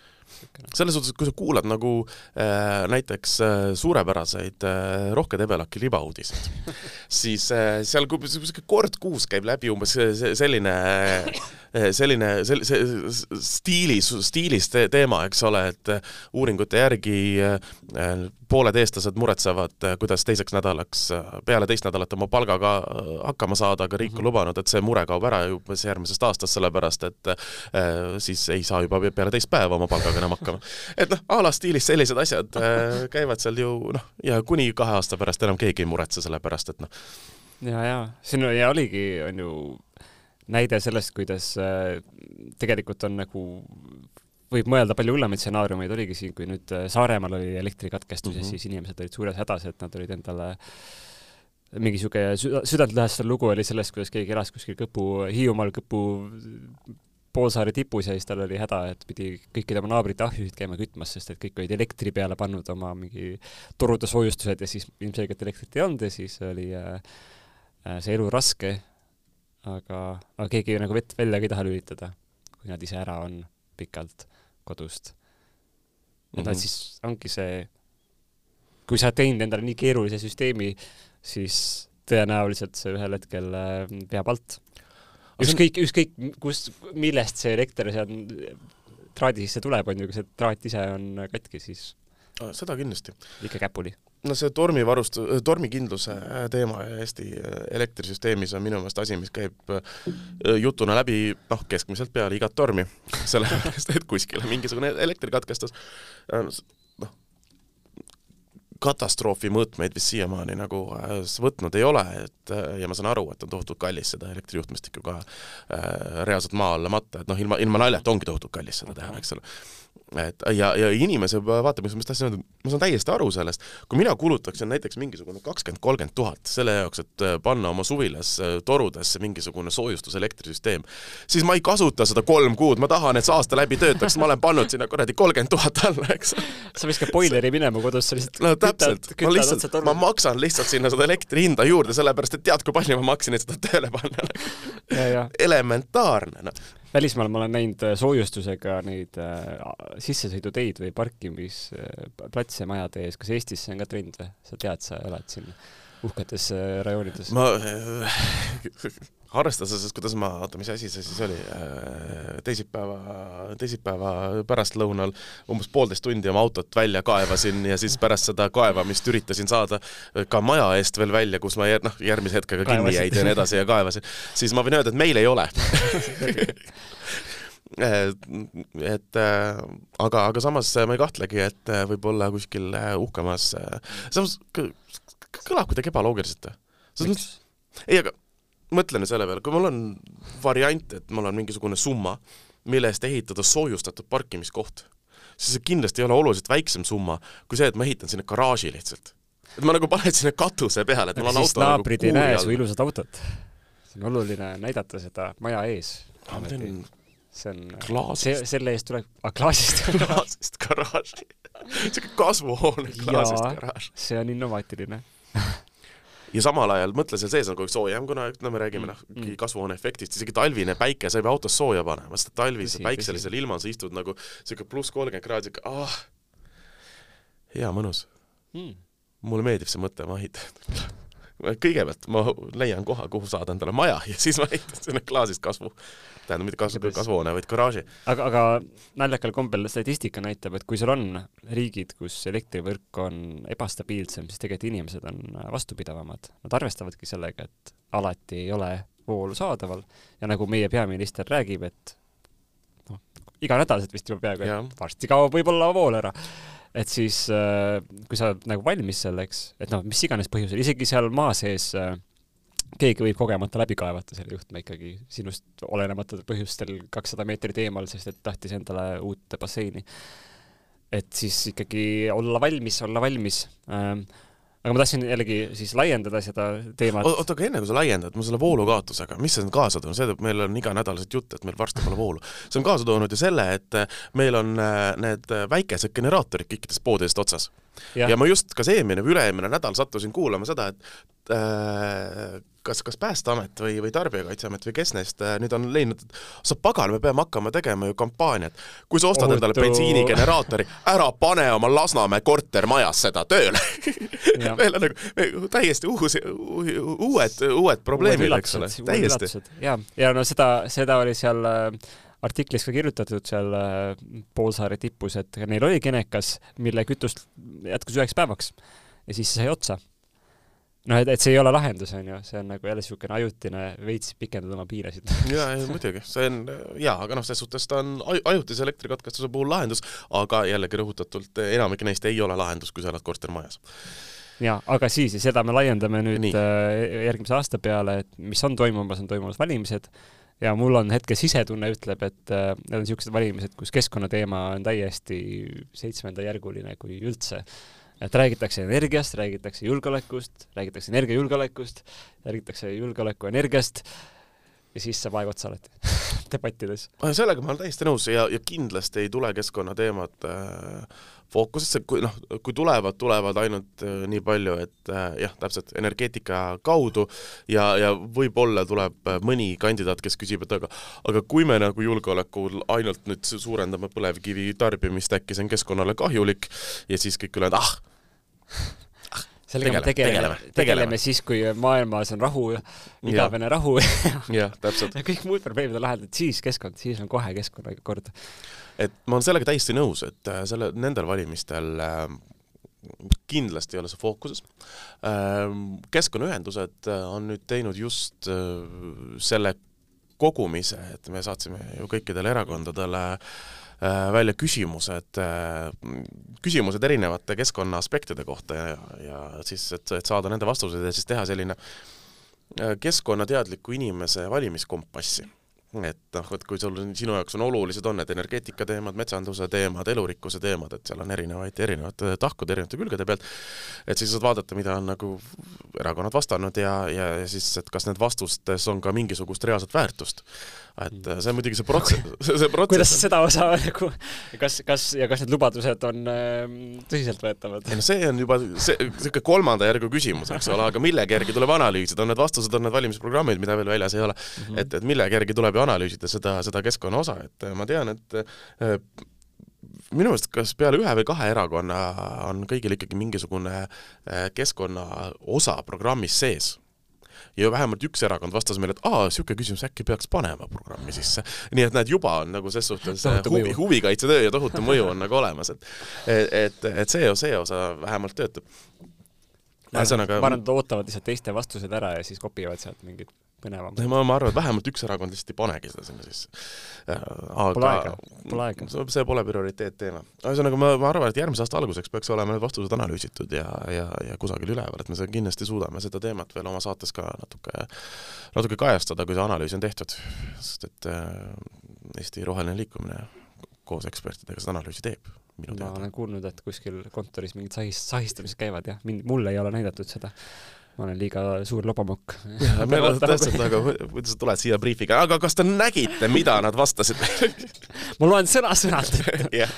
S1: selles suhtes, et kui sa kuulad nagu äh, näiteks äh, suurepäraseid äh, Rohke Debelaki libauudiseid (laughs) siis äh, seal kord kuus käib läbi umbes selline äh, selline, sel-, see stiilis, stiilis te teema, eks ole, et eh, uuringute järgi eh, pooled eestlased muretsevad, kuidas teiseks nädalaks, peale teist nädalat oma palgaga hakkama saada, aga riik on mhm. lubanud, et see mure kaob ära umbes järgmisest aastast, sellepärast et siis ei saa juba peale teist päeva oma palgaga enam hakkama. et noh, a la stiilis sellised asjad käivad seal ju noh, ja kuni kahe aasta pärast enam keegi ei muretse, sellepärast et noh.
S2: ja, ja siin ja oligi, on ju näide sellest, kuidas äh, tegelikult on nagu võib mõelda palju hullemaid stsenaariumeid, oligi siin, kui nüüd äh, Saaremaal oli elektrikatkestus mm -hmm. ja mhm. siis inimesed olid suures hädas, et nad olid endale mingi niisugune süda, südantlõhestav lugu oli sellest, kuidas keegi elas kuskil Kõpu, Hiiumaal Kõpu poolsaare tipus ja siis tal oli häda, et pidi kõikide oma naabrite ahjusid käima kütmas, sest et kõik olid elektri peale pannud oma mingi torude soojustused ja siis ilmselgelt elektrit ei olnud ja siis oli äh, äh see elu raske aga, aga keegi nagu vett välja ka ei taha lülitada, kui nad ise ära on pikalt kodust. et mm -hmm. siis ongi see, kui sa oled teinud endale nii keerulise süsteemi, siis tõenäoliselt see ühel hetkel äh, veab alt. Ükskõik, ükskõik kust, millest see elekter seal traadi sisse tuleb, on ju, kui see traat ise on katki, siis
S1: seda kindlasti.
S2: ikka käpuli
S1: no see tormivarust-, tormikindluse teema Eesti elektrisüsteemis on minu meelest asi, mis käib äh, jutuna läbi noh, keskmiselt peale igat tormi, (laughs) sellepärast et kuskil mingisugune. Äh, noh, katastroofi mõõtmeid vist siiamaani nagu äh, võtnud ei ole, et äh, ja ma saan aru, et on tohutult kallis seda elektrijuhtmest ikka ka äh, reaalselt maa alla matta, et noh, ilma, ilma naljata ongi tohutult kallis seda teha, eks ole et ja, ja inimese vaatepunktist ma tahtsin öelda, ma saan täiesti aru sellest, kui mina kulutaksin näiteks mingisugune kakskümmend, kolmkümmend tuhat selle jaoks, et äh, panna oma suvilas äh, torudesse mingisugune soojustuselektrisüsteem, siis ma ei kasuta seda kolm kuud, ma tahan, et see aasta läbi töötaks, ma olen pannud sinna kuradi kolmkümmend tuhat alla, eks.
S2: sa viskad boileri minema kodus, sa lihtsalt
S1: no täpselt, ma lihtsalt, ma maksan lihtsalt sinna seda elektri hinda juurde, sellepärast et tead, kui palju ma maksin, et seda tööle panna. elementaarne, noh
S2: välismaal ma olen näinud äh, soojustusega neid äh, sissesõiduteid või parkimisplatse äh, majade ees, kas Eestis see on ka trend või? sa tead, sa elad siin uhketes äh, rajoonides?
S1: ma äh, arvestades, kuidas ma, oota, mis asi see siis oli, äh, teisipäeva, teisipäeva pärastlõunal umbes poolteist tundi oma autot välja kaevasin ja siis pärast seda kaevamist üritasin saada ka maja eest veel välja, kus ma noh, järgmise hetkega kinni jäid ja nii edasi ja kaevasin, siis ma võin öelda, et meil ei ole. (laughs) Et äh, aga, aga samas ma ei kahtlegi, et võib-olla kuskil uhkemas, samas kõlab kuidagi ebaloogiliselt. ei, aga mõtle nüüd selle peale, kui mul on variant, et mul on mingisugune summa, mille eest ehitada soojustatud parkimiskoht, siis see kindlasti ei ole oluliselt väiksem summa kui see, et ma ehitan sinna garaaži lihtsalt. et ma nagu panen sinna katuse peale, et mul on auto
S2: naabrid nagu ei näe su ilusat autot. see on oluline näidata seda maja ees.
S1: teen
S2: see on, see, selle eest tuleb, aa klaasist (laughs)
S1: klaasist garaaži siuke kasvuhoone klaasist garaaž.
S2: see on innovaatiline
S1: ja samal ajal mõtle, seal sees on kogu aeg soojem, kuna no me räägime noh mm. kasvuhoone efektist, isegi talvine päike, sa ei pea autos sooja panema, sest talvisel päikselisel ilmal sa istud nagu siuke pluss kolmkümmend kraadi, siuke ah, hea mõnus. Mm.. mulle meeldib see mõte, ma ehitan (laughs) kõigepealt ma leian koha, kuhu saada endale maja (laughs) ja siis ma ehitan sinna klaasist kasvu. Tähendab mitte kasvu, kasvuhoone, vaid garaaži.
S2: aga, aga naljakal kombel statistika näitab, et kui sul on riigid, kus elektrivõrk on ebastabiilsem, siis tegelikult inimesed on vastupidavamad. Nad arvestavadki sellega, et alati ei ole voolu saadaval. Ja nagu meie peaminister räägib, et noh, iganädalaselt vist juba peaaegu, et varsti kaob võib-olla vool ära et siis äh, kui sa oled nagu valmis selleks, et noh, mis iganes põhjusel, isegi seal maa sees äh, keegi võib kogemata läbi kaevata selle juhtme ikkagi sinust olenemata põhjustel kakssada meetrit eemal, sest et tahtis endale uut basseini. et siis ikkagi olla valmis, olla valmis ähm, aga ma tahtsin jällegi siis laiendada seda teemat.
S1: oota, aga enne kui sa laiendad, ma selle voolukaotusega, mis see on kaasa toonud, see, et meil on iganädalaselt jutt, et meil varsti pole voolu. see on kaasa toonud ju selle, et meil on äh, need väikesed generaatorid kõikides poodides otsas. Ja ma just kas eelmine või üle-eelmine nädal sattusin kuulama seda, et äh, kas, kas Päästeamet või, või Tarbijakaitseamet või kes neist äh, nüüd on leidnud, et sa pagan, me peame hakkama tegema ju kampaaniat. kui sa ostad Ohutu. endale bensiinigeneraatori, ära pane oma Lasnamäe kortermajas seda tööle (laughs) meil on nagu täiesti uus, uued, uued probleemid, eks ole, täiesti.
S2: ja, ja no seda, seda oli seal äh, artiklis ka kirjutatud seal äh, Poolsaare tipus, et neil oli genekas, mille kütust jätkus üheks päevaks ja siis sai otsa noh, et, et see ei ole lahendus, on ju, see on nagu jälle niisugune ajutine, veits pikendada oma piirasid. (laughs)
S1: jaa, muidugi, see on jaa, aga noh, selles suhtes ta on ajutise elektrikatkestuse puhul lahendus, aga jällegi rõhutatult, enamik neist ei ole lahendus, kui sa elad kortermajas
S2: jaa, aga siis, ja seda me laiendame nüüd Nii. Äh, järgmise aasta peale, et mis on toimumas, on toimumas valimised ja mul on hetke sisetunne ütleb, et äh, need on niisugused valimised, kus keskkonnateema on täiesti seitsmendajärguline, kui üldse et räägitakse energiast, räägitakse julgeolekust, räägitakse energiajulgeolekust, räägitakse julgeoleku energiast ja siis saab aeg otsa alati (laughs) debattides.
S1: sellega ma olen täiesti nõus ja, ja kindlasti ei tule keskkonnateemad äh, fookusesse, kui noh, kui tulevad, tulevad ainult äh, nii palju, et äh, jah, täpselt energeetika kaudu ja, ja võib-olla tuleb äh, mõni kandidaat, kes küsib, et aga aga kui me nagu julgeolekul ainult nüüd suurendame põlevkivi tarbimist, äkki see on keskkonnale kahjulik ja siis kõik ülejäänud, ah
S2: sellega me tegeleme, tegeleme, tegeleme siis, kui maailmas on rahu, igavene rahu (laughs)
S1: jah, täpselt.
S2: ja kõik muud probleemid on lahendatud, siis keskkond, siis on kohe keskkonnaga kord.
S1: et ma olen sellega täiesti nõus, et äh, selle, nendel valimistel äh, kindlasti ei ole see fookuses. Ähm, keskkonnaühendused äh, on nüüd teinud just selle kogumise, et me saatsime ju kõikidele erakondadele äh, välja küsimused, küsimused erinevate keskkonna aspektide kohta ja, ja siis, et, et saada nende vastused ja siis teha selline keskkonnateadliku inimese valimiskompassi et noh, et kui sul, sinu jaoks on olulised, on need energeetika teemad, metsanduse teemad, elurikkuse teemad, et seal on erinevaid, erinevate tahkude, erinevate külgede pealt, et siis saad vaadata, mida on nagu erakonnad vastanud ja, ja, ja siis, et kas need vastustes on ka mingisugust reaalset väärtust et äh, see on muidugi see protsess, (laughs) see protsess
S2: kuidas seda osa (laughs) nagu, kas, kas ja kas need lubadused on äh, tõsiseltvõetavad?
S1: ei no see on juba see, niisugune kolmanda järgu küsimus, eks ole, aga millegi järgi tuleb analüüsida, on need vastused, on need valimisprogrammid, mida veel väljas ei ole mm. -hmm. et, et millegi järgi tuleb ju analüüsida seda, seda keskkonna osa, et ma tean, et äh, minu meelest kas peale ühe või kahe erakonna on kõigil ikkagi mingisugune äh, keskkonna osa programmis sees ja vähemalt üks erakond vastas meile, et aa, niisugune küsimus äkki peaks panema programmi sisse. nii et näed, juba on nagu ses suhtes huvi, huvikaitsetöö ja tohutu mõju (laughs) on nagu olemas, et et, et see, see osa vähemalt töötab.
S2: ühesõnaga ma arvan, et ootavad lihtsalt teiste vastused ära ja siis kopivad sealt mingid põnevam.
S1: ma, ma arvan, et vähemalt üks erakond lihtsalt ei panegi seda sinna sisse.
S2: aga pole aega, pole aega.
S1: see pole prioriteetteema. ühesõnaga, ma, ma arvan, et järgmise aasta alguseks peaks olema need vastused analüüsitud ja, ja, ja kusagil üleval, et me seda kindlasti suudame seda teemat veel oma saates ka natuke, natuke kajastada, kui see analüüs on tehtud. sest et äh, Eesti Roheline Liikumine koos ekspertidega seda analüüsi teeb
S2: minu teada. ma olen kuulnud, et kuskil kontoris mingid sahist-, sahistamised käivad jah, mind, mulle ei ole näidatud seda ma olen liiga suur lobamokk. (laughs)
S1: meil on täpselt nagu, kuidas sa tuled siia briifiga, aga kas te nägite, mida nad vastasid (laughs)
S2: ma loen sõna-sõnalt (laughs) yeah.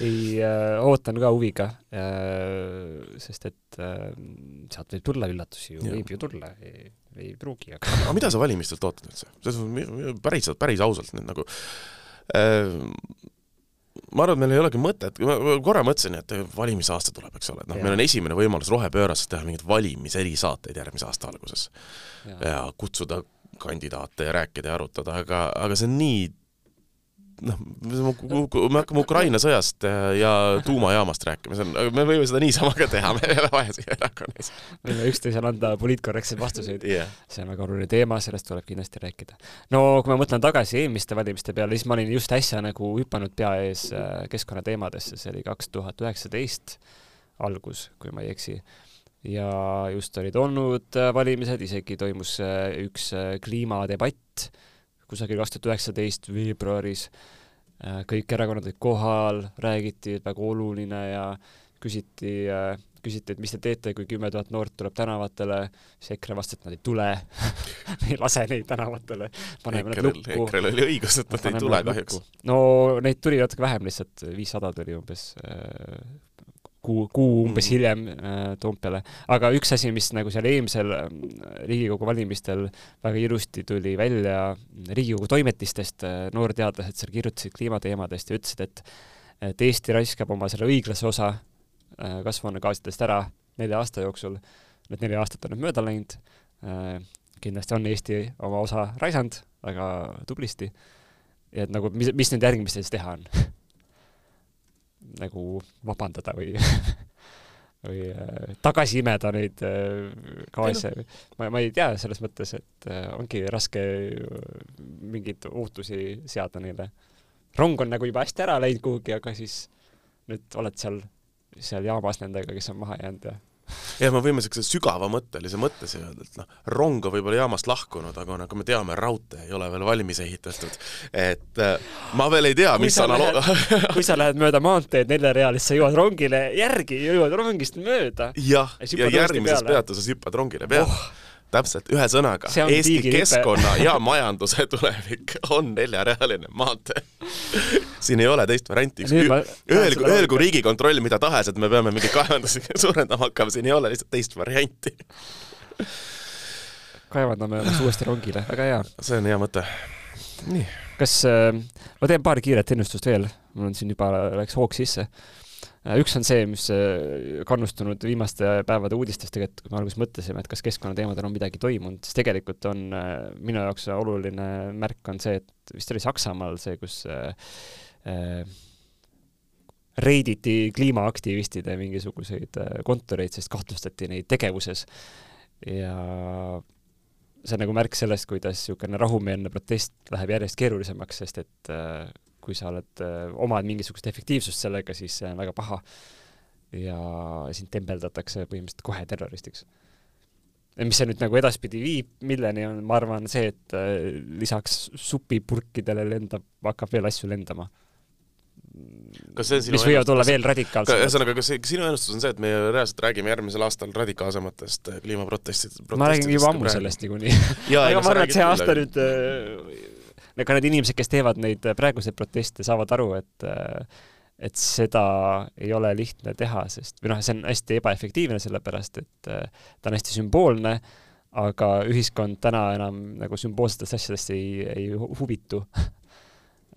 S2: ei äh,, ootan ka huviga äh,, sest et äh, sealt võib tulla üllatusi ju, võib ju tulla, ei, pruugi,
S1: aga aga mida sa valimistelt ootad üldse? päris, päris ausalt nüüd nagu äh, ma arvan, et meil ei olegi mõtet, ma korra mõtlesin, et valimisaasta tuleb, eks ole, et noh, meil on esimene võimalus rohepöörast teha mingeid valimiseriisaateid järgmise aasta alguses. ja kutsuda kandidaate ja rääkida ja arutada, aga, aga see on nii noh, me hakkame Ukraina sõjast ja tuumajaamast rääkima, see on, me võime seda niisama ka teha, meil ei ole vaja siia erakonnas.
S2: võime üksteisele anda poliitkorrektseid vastuseid. Yeah.. see on väga oluline teema, sellest tuleb kindlasti rääkida. no kui ma mõtlen tagasi eelmiste valimiste peale, siis ma olin just äsja nagu hüpanud pea ees äh, keskkonnateemadesse, see oli kaks tuhat üheksateist algus, kui ma ei eksi. Ja just olid olnud äh, valimised, isegi toimus äh, üks kliimadebatt kusagil kaks tuhat üheksateist veebruaris. Äh, kõik erakonnad olid kohal, räägiti, et väga oluline ja küsiti, äh, küsiti, et mis te teete, kui kümme tuhat noort tuleb tänavatele, siis EKRE vastas, et nad ei tule (laughs) me ei lase neid tänavatele, lukku.
S1: EKRE-l oli õigus, et nad ei tule kahjuks.
S2: no neid tuli natuke vähem lihtsalt, viissada tuli umbes äh, kuu, kuu umbes mm. hiljem äh, Toompeale. aga üks asi, mis nagu seal eelmisel äh, Riigikogu valimistel väga ilusti tuli välja Riigikogu toimetistest äh,, noorteadlased seal kirjutasid kliimateemadest ja ütlesid, et et Eesti raiskab oma selle õiglase osa kasvuhoonegaasidest ära nelja aasta jooksul, need neli aastat on nüüd mööda läinud kindlasti on Eesti oma osa raisanud väga tublisti, ja et nagu mis, mis nüüd järgmistes teha on (laughs) nagu vabandada või (laughs) või äh, tagasi imeda neid äh, gaase. ma, ma ei tea selles mõttes, et äh, ongi raske mingeid ootusi seada neile. rong on nagu juba hästi ära läinud kuhugi, aga siis nüüd oled seal, seal jaamas nendega, kes on maha jäänud ja
S1: jah, me võime niisuguse sügavamõttelise mõtte siia öelda, et noh, rong on võib-olla jaamast lahkunud, aga nagu me teame, raudtee ei ole veel valmis ehitatud. et äh, ma veel ei tea, mis analoog
S2: kui sa lähed mööda maanteed neljarealist, sa jõuad rongile järgi, jõuad rongist mööda.
S1: jah, ja, ja järgmises peatuses hüppad rongile peale oh täpselt, ühesõnaga, Eesti keskkonna ja majanduse tulevik on neljarealine maantee siin ei ole teist varianti, öelgu, öelgu Riigikontroll mida tahes, et me peame mingeid kaevandusi (laughs) suurendama hakkama, siin ei ole lihtsalt teist varianti.
S2: Kaevandame ennast uuesti rongile, väga hea.
S1: see on hea mõte. nii.
S2: kas äh,, ma teen paar kiiret ennustust veel, mul on siin juba, läks hoog sisse üks on see, mis äh, kannustunud viimaste päevade uudistest tegelikult, kui me alguses mõtlesime, et kas keskkonnateemadel on midagi toimunud, siis tegelikult on äh, minu jaoks oluline märk on see, et vist oli Saksamaal see, kus äh, reiditi kliimaaktivistide mingisuguseid kontoreid, sest kahtlustati neid tegevuses. ja see on nagu märk sellest, kuidas niisugune rahumeelne protest läheb järjest keerulisemaks, sest et äh, kui sa oled, äh, omad mingisugust efektiivsust sellega, siis see on väga paha. ja sind tembeldatakse põhimõtteliselt kohe terroristiks. mis see nüüd nagu edaspidi viib, milleni on, ma arvan, see, et lisaks supipurkidele lendab, hakkab veel asju lendama
S1: kas see
S2: mis võivad olla veel radikaalsemad.
S1: ühesõnaga, kas sinu ennustus on see, et me reaalselt räägime järgmisel aastal radikaalsematest äh, kliimaprotestidest?
S2: ma räägin juba ammu sellest niikuinii aga ma arvan, et see aasta nüüd äh, ka need inimesed, kes teevad neid äh, praeguseid proteste, saavad aru, et et seda ei ole lihtne teha, sest või noh, see on hästi ebaefektiivne, sellepärast et ta on hästi sümboolne, aga ühiskond täna enam nagu sümboolsetest asjadest ei, ei huvitu (laughs)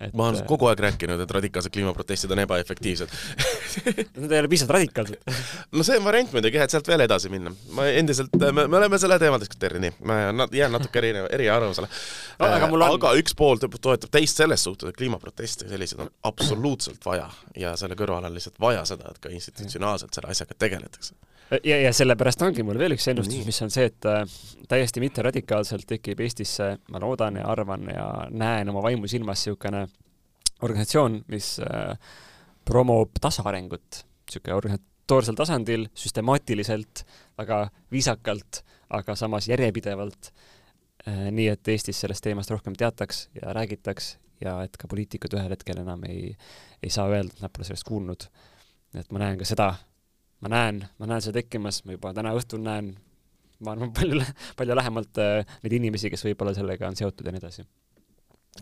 S1: et ma olen äh, kogu aeg rääkinud, et radikaalsed kliimaprotestid on ebaefektiivsed. (laughs)
S2: Need ei ole piisavalt radikaalsed. (laughs)
S1: No see on variant muidugi, et sealt veel edasi minna. ma endiselt, me, me oleme selle teemal diskuteerinud, ma jään natuke eri, eriarvamusele no,. aga, on... aga üks pool toetab teist selles suhtes, et kliimaproteste selliseid on absoluutselt vaja. Ja selle kõrval on lihtsalt vaja seda, et ka institutsionaalselt selle asjaga tegeletakse
S2: ja, ja sellepärast ongi mul veel üks ennustus, mis on see, et äh, täiesti mitteradikaalselt tekib Eestisse, ma loodan ja arvan ja näen oma vaimusilmas niisugune organisatsioon, mis äh, promob tasaarengut, niisugune organisatoorsel tasandil, süstemaatiliselt, väga viisakalt, aga samas järjepidevalt, äh, nii et Eestis sellest teemast rohkem teataks ja räägitaks ja et ka poliitikud ühel hetkel enam ei, ei saa öelda, et nad pole sellest kuulnud. et ma näen ka seda ma näen, ma näen seda tekkimas, ma juba täna õhtul näen, ma arvan, palju, palju lähemalt äh, neid inimesi, kes võib-olla sellega on seotud ja nii edasi.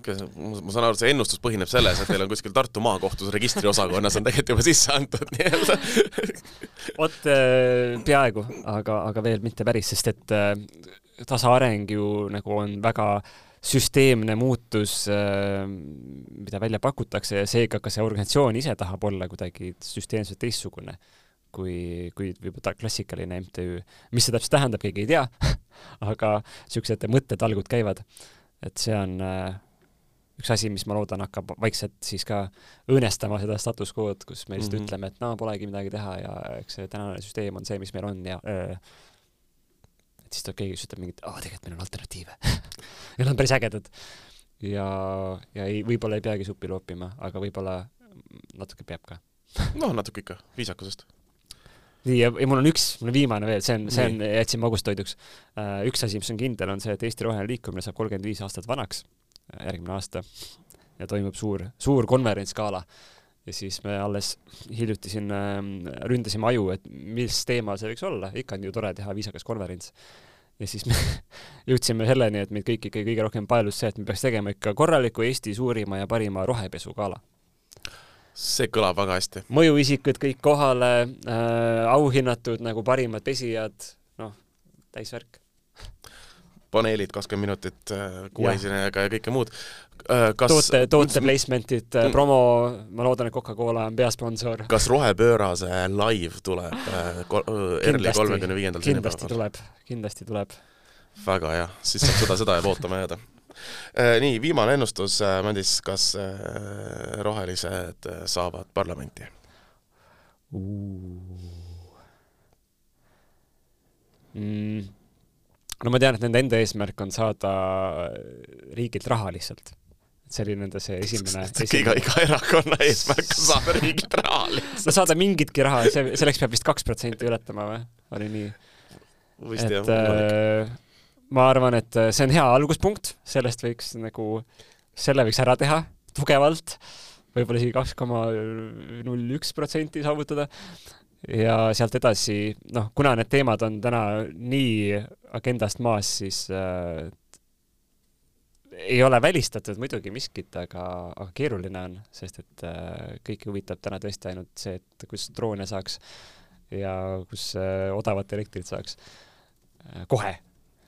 S1: Kas, ma saan aru, see ennustus põhineb selles, et teil on kuskil Tartu maakohtus registriosakonnas on tegelikult juba sisse antud nii-öelda (laughs)
S2: vot äh, peaaegu, aga, aga veel mitte päris, sest et äh, tasaareng ju nagu on väga süsteemne muutus, mida välja pakutakse ja seega ka see organisatsioon ise tahab olla kuidagi süsteemselt teistsugune kui, kui võib-olla klassikaline MTÜ. mis see täpselt tähendab, keegi ei tea (laughs) aga niisugused mõttetalgud käivad. et see on äh, üks asi, mis ma loodan, hakkab vaikselt siis ka õõnestama seda status quo'd, kus me lihtsalt mm -hmm. ütleme, et no polegi midagi teha ja eks see tänane süsteem on see, mis meil on ja öö, äh, et siis tuleb keegi, kes ütleb mingit, aa, tegelikult meil on alternatiive (laughs) nad on päris ägedad. ja, ja ei, võib-olla ei peagi suppi loopima, aga võib-olla natuke peab ka
S1: noh, natuke ikka, viisakusest
S2: nii, ja, ja mul on üks, mul on viimane veel, see on, see on, jätsin magustoiduks. Äh, üks asi, mis on kindel, on see, et Eesti Roheline Liikumine saab kolmkümmend viis aastat vanaks äh, järgmine aasta ja toimub suur, suur konverentsgala. ja siis me alles hiljuti siin äh, ründasime aju, et mis teema see võiks olla, ikka on ju tore teha viisakas konverents. ja siis me (laughs) jõudsime selleni, et meid kõik ikkagi kõige rohkem paelus see, et me peaks tegema ikka korraliku Eesti suurima ja parima rohepesugala
S1: see kõlab väga hästi.
S2: mõjuisikud kõik kohale äh,, auhinnatud nagu parimad pesijad, noh, täisvärk.
S1: paneelid kakskümmend minutit äh, kuuesinejaga ja kõike muud
S2: äh,. kas toote, toote placement'id äh,, promo, ma loodan, et Coca-Cola on peasponsor.
S1: kas Rohepöörase live tuleb äh, ERL-i kolmekümne viiendal
S2: kindlasti tuleb, kindlasti tuleb.
S1: väga hea, siis saab seda, seda jääb ootama jääda Äh, nii, viimane ennustus, äh, Madis, kas äh, rohelised saavad parlamenti?
S2: Mm. no ma tean, et nende enda eesmärk on saada riigilt raha lihtsalt. see oli nende see esimene, esimene... (laughs)
S1: iga, iga erakonna eesmärk on saada riigilt raha lihtsalt.
S2: no saada mingitki raha, see, selleks peab vist kaks protsenti ületama või? oli nii?
S1: vist jah, võimalik
S2: ma arvan, et äh, see on hea alguspunkt, sellest võiks nagu, selle võiks ära teha tugevalt, võib-olla isegi kaks koma null üks protsenti saavutada. Ja sealt edasi, noh, kuna need teemad on täna nii agendast maas, siis äh, ei ole välistatud muidugi miskit, aga, aga keeruline on, sest et äh, kõiki huvitab täna tõesti ainult see, et kus droone saaks ja kus äh, odavat elektrit saaks. Äh, kohe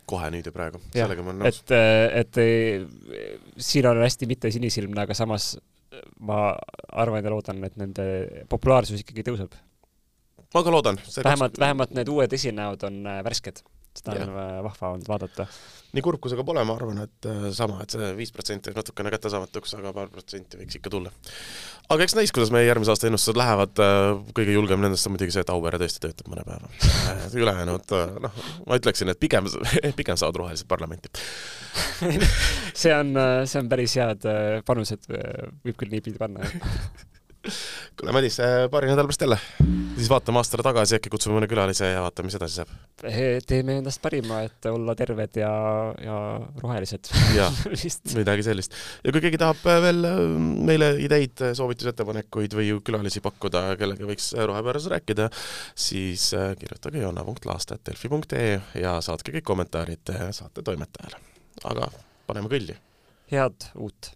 S1: kohe nüüd ja praegu, sellega ma olen nõus.
S2: et, et siin on hästi mitte sinisilmne, aga samas ma arvan ja loodan, et nende populaarsus ikkagi tõuseb.
S1: ma ka loodan.
S2: vähemalt vähemalt need uued esinejad on äh, värsked. Seda on
S1: Jah.
S2: vahva olnud vaadata.
S1: nii kurb kui see ka pole, ma arvan, et äh, sama, et see viis protsenti jääb natukene kättesaamatuks, aga paar protsenti võiks ikka tulla. aga eks näis, kuidas meie järgmise aasta ennustused lähevad, kõige julgem nendest on muidugi see, et Auvere tõesti töötab mõne päeva. ülejäänud, noh, ma ütleksin, et pigem, (laughs) pigem saavad rohelised parlamenti. (laughs)
S2: see on, see on päris head äh, panused, võib küll niipidi panna, jah. (laughs)
S1: kuule, Madis, paari nädala pärast jälle. Siis vaatame aastale tagasi, äkki kutsume mõne külalise ja vaatame, mis edasi saab.
S2: teeme endast parima, et olla terved ja, ja rohelised. (laughs) vist.
S1: midagi sellist. ja kui keegi tahab veel äh, meile ideid, soovitusettepanekuid või külalisi pakkuda, kellega võiks rohepööras rääkida, siis äh, kirjutage joona.laasta.delfi.ee ja saatke kõik kommentaarid äh, saate toimetajale. aga paneme kõlli.
S2: head uut